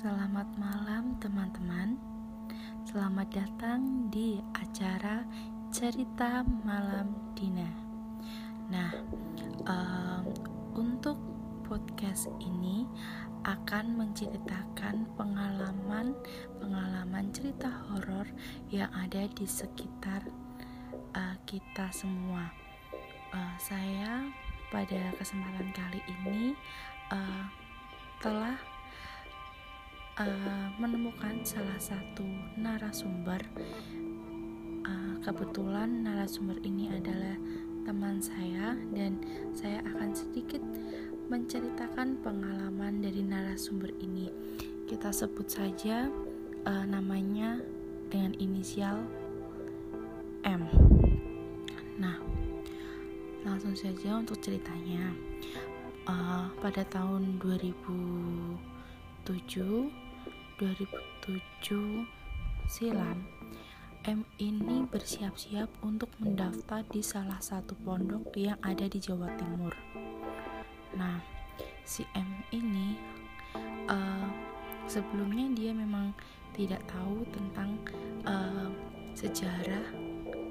Selamat malam teman-teman. Selamat datang di acara Cerita Malam Dina. Nah, um, untuk podcast ini akan menceritakan pengalaman-pengalaman cerita horor yang ada di sekitar uh, kita semua. Uh, Saya pada kesempatan kali ini uh, telah uh, menemukan salah satu narasumber. Uh, kebetulan narasumber ini adalah teman saya dan saya akan sedikit menceritakan pengalaman dari narasumber ini. Kita sebut saja uh, namanya dengan inisial M. Nah, langsung saja untuk ceritanya. Uh, pada tahun 2007 2007 silam, M ini bersiap-siap untuk mendaftar di salah satu pondok yang ada di Jawa Timur. Nah, si M ini uh, sebelumnya dia memang tidak tahu tentang uh, sejarah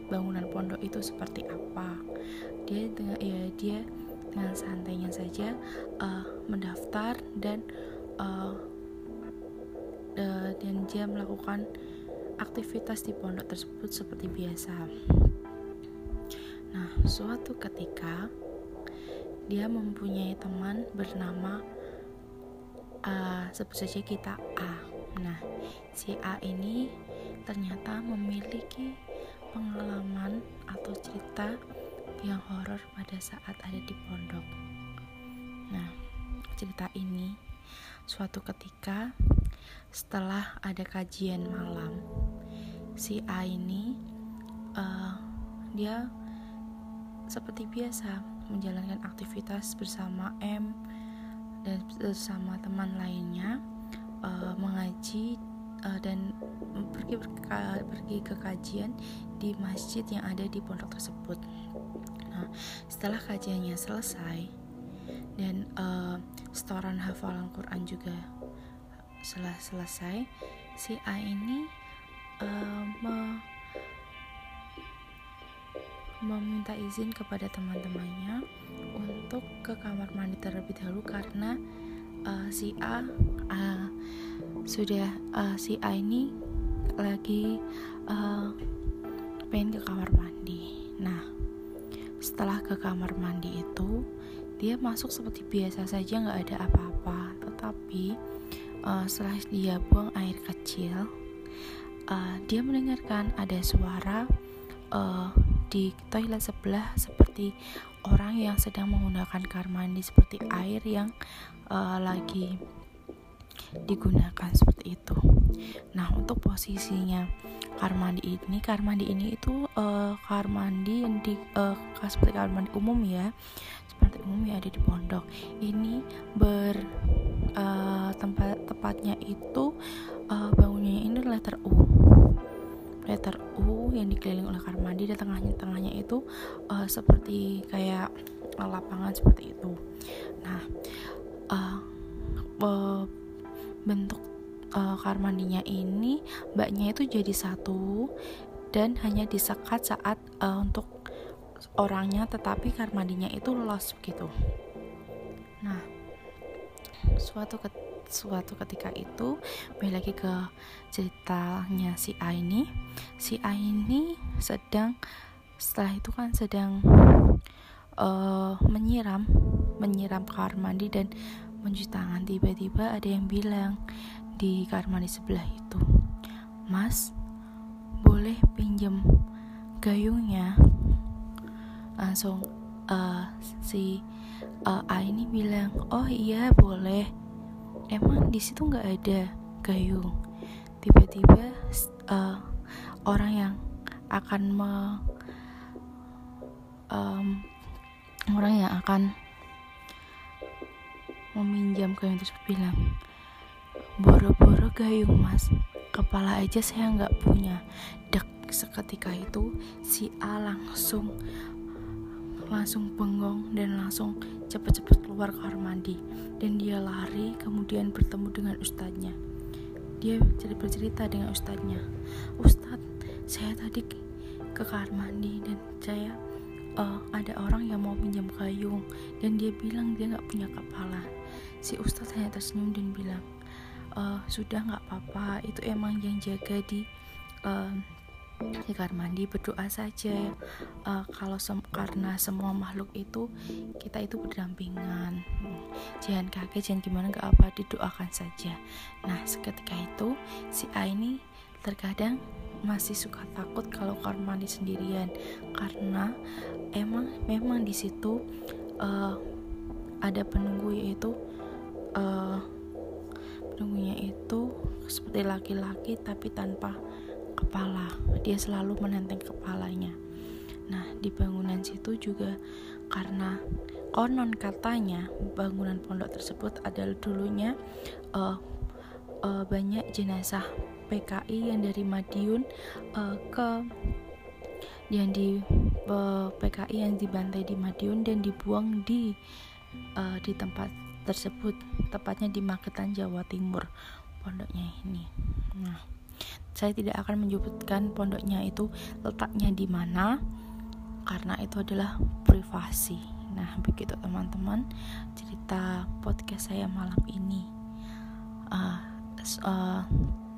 bangunan pondok itu seperti apa. Dia dengan ya dia dengan santainya saja uh, mendaftar dan uh, dan dia melakukan aktivitas di pondok tersebut seperti biasa. Nah, suatu ketika dia mempunyai teman bernama uh, sebut saja kita A. Nah, si A ini ternyata memiliki pengalaman atau cerita yang horor pada saat ada di pondok. Nah, cerita ini suatu ketika setelah ada kajian malam si A ini uh, dia seperti biasa menjalankan aktivitas bersama M dan bersama teman lainnya uh, mengaji uh, dan pergi pergi ke kajian di masjid yang ada di pondok tersebut. Nah, setelah kajiannya selesai dan uh, setoran hafalan Quran juga setelah selesai si A ini uh, me meminta izin kepada teman-temannya untuk ke kamar mandi terlebih dahulu karena uh, si A uh, sudah uh, si A ini lagi uh, pengen ke kamar mandi. Nah, setelah ke kamar mandi itu dia masuk seperti biasa saja nggak ada apa-apa, tetapi uh, setelah dia buang air kecil uh, dia mendengarkan ada suara uh, di toilet sebelah seperti orang yang sedang menggunakan kamar mandi seperti air yang uh, lagi digunakan seperti itu. Nah, untuk posisinya kamar mandi ini, kamar mandi ini itu uh, kamar mandi yang di uh, seperti kamar mandi umum ya, seperti umum yang ada di pondok. Ini ber uh, tempat tepatnya itu uh, bangunannya ini letter U letter U yang dikelilingi oleh kamar mandi dan tengahnya tengahnya itu uh, seperti kayak lapangan seperti itu nah uh, uh, bentuk uh, kamar mandinya ini mbaknya itu jadi satu dan hanya disekat saat uh, untuk orangnya tetapi kamar mandinya itu los gitu. Nah suatu ket, suatu ketika itu balik lagi ke ceritanya si A ini si A ini sedang setelah itu kan sedang uh, menyiram menyiram kamar mandi dan mencuci tangan tiba-tiba ada yang bilang di kamar mandi sebelah itu mas boleh pinjam gayungnya? Langsung uh, si uh, A ini bilang oh iya boleh. Emang di situ nggak ada gayung? Tiba-tiba uh, orang yang akan me, um, orang yang akan meminjam gayung tersebut bilang boro-boro gayung mas. Kepala aja saya nggak punya. Dek seketika itu si A langsung langsung bengong dan langsung cepat-cepat keluar kamar mandi. Dan dia lari kemudian bertemu dengan ustadznya. Dia bercerita dengan ustadznya ustadz saya tadi ke kamar mandi dan saya uh, ada orang yang mau pinjam gayung. Dan dia bilang dia nggak punya kepala si ustadz hanya tersenyum dan bilang uh, sudah nggak apa-apa. Itu emang yang jaga di uh, di kamar mandi berdoa saja. Uh, kalau sem karena semua makhluk itu kita itu berdampingan. Jangan kaget jangan gimana nggak apa didoakan saja. Nah seketika itu si A ini terkadang masih suka takut kalau kamar mandi sendirian. Karena emang memang di situ uh, ada penunggu yaitu uh, penunggunya itu seperti laki-laki tapi tanpa kepala. Dia selalu menenteng kepalanya. Nah di bangunan situ juga karena konon katanya bangunan pondok tersebut adalah dulunya uh, uh, banyak jenazah PKI yang dari Madiun uh, ke yang di uh, PKI yang dibantai di Madiun dan dibuang di uh, di tempat tersebut tepatnya di Magetan Jawa Timur pondoknya ini nah saya tidak akan menyebutkan pondoknya itu letaknya di mana karena itu adalah privasi. Nah, begitu teman-teman cerita podcast saya malam ini. Uh, uh,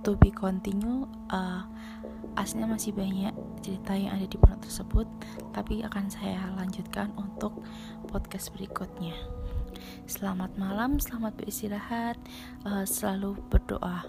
to be continue. Uh, aslinya masih banyak cerita yang ada di pondok tersebut, tapi akan saya lanjutkan untuk podcast berikutnya. Selamat malam, selamat beristirahat, uh, selalu berdoa.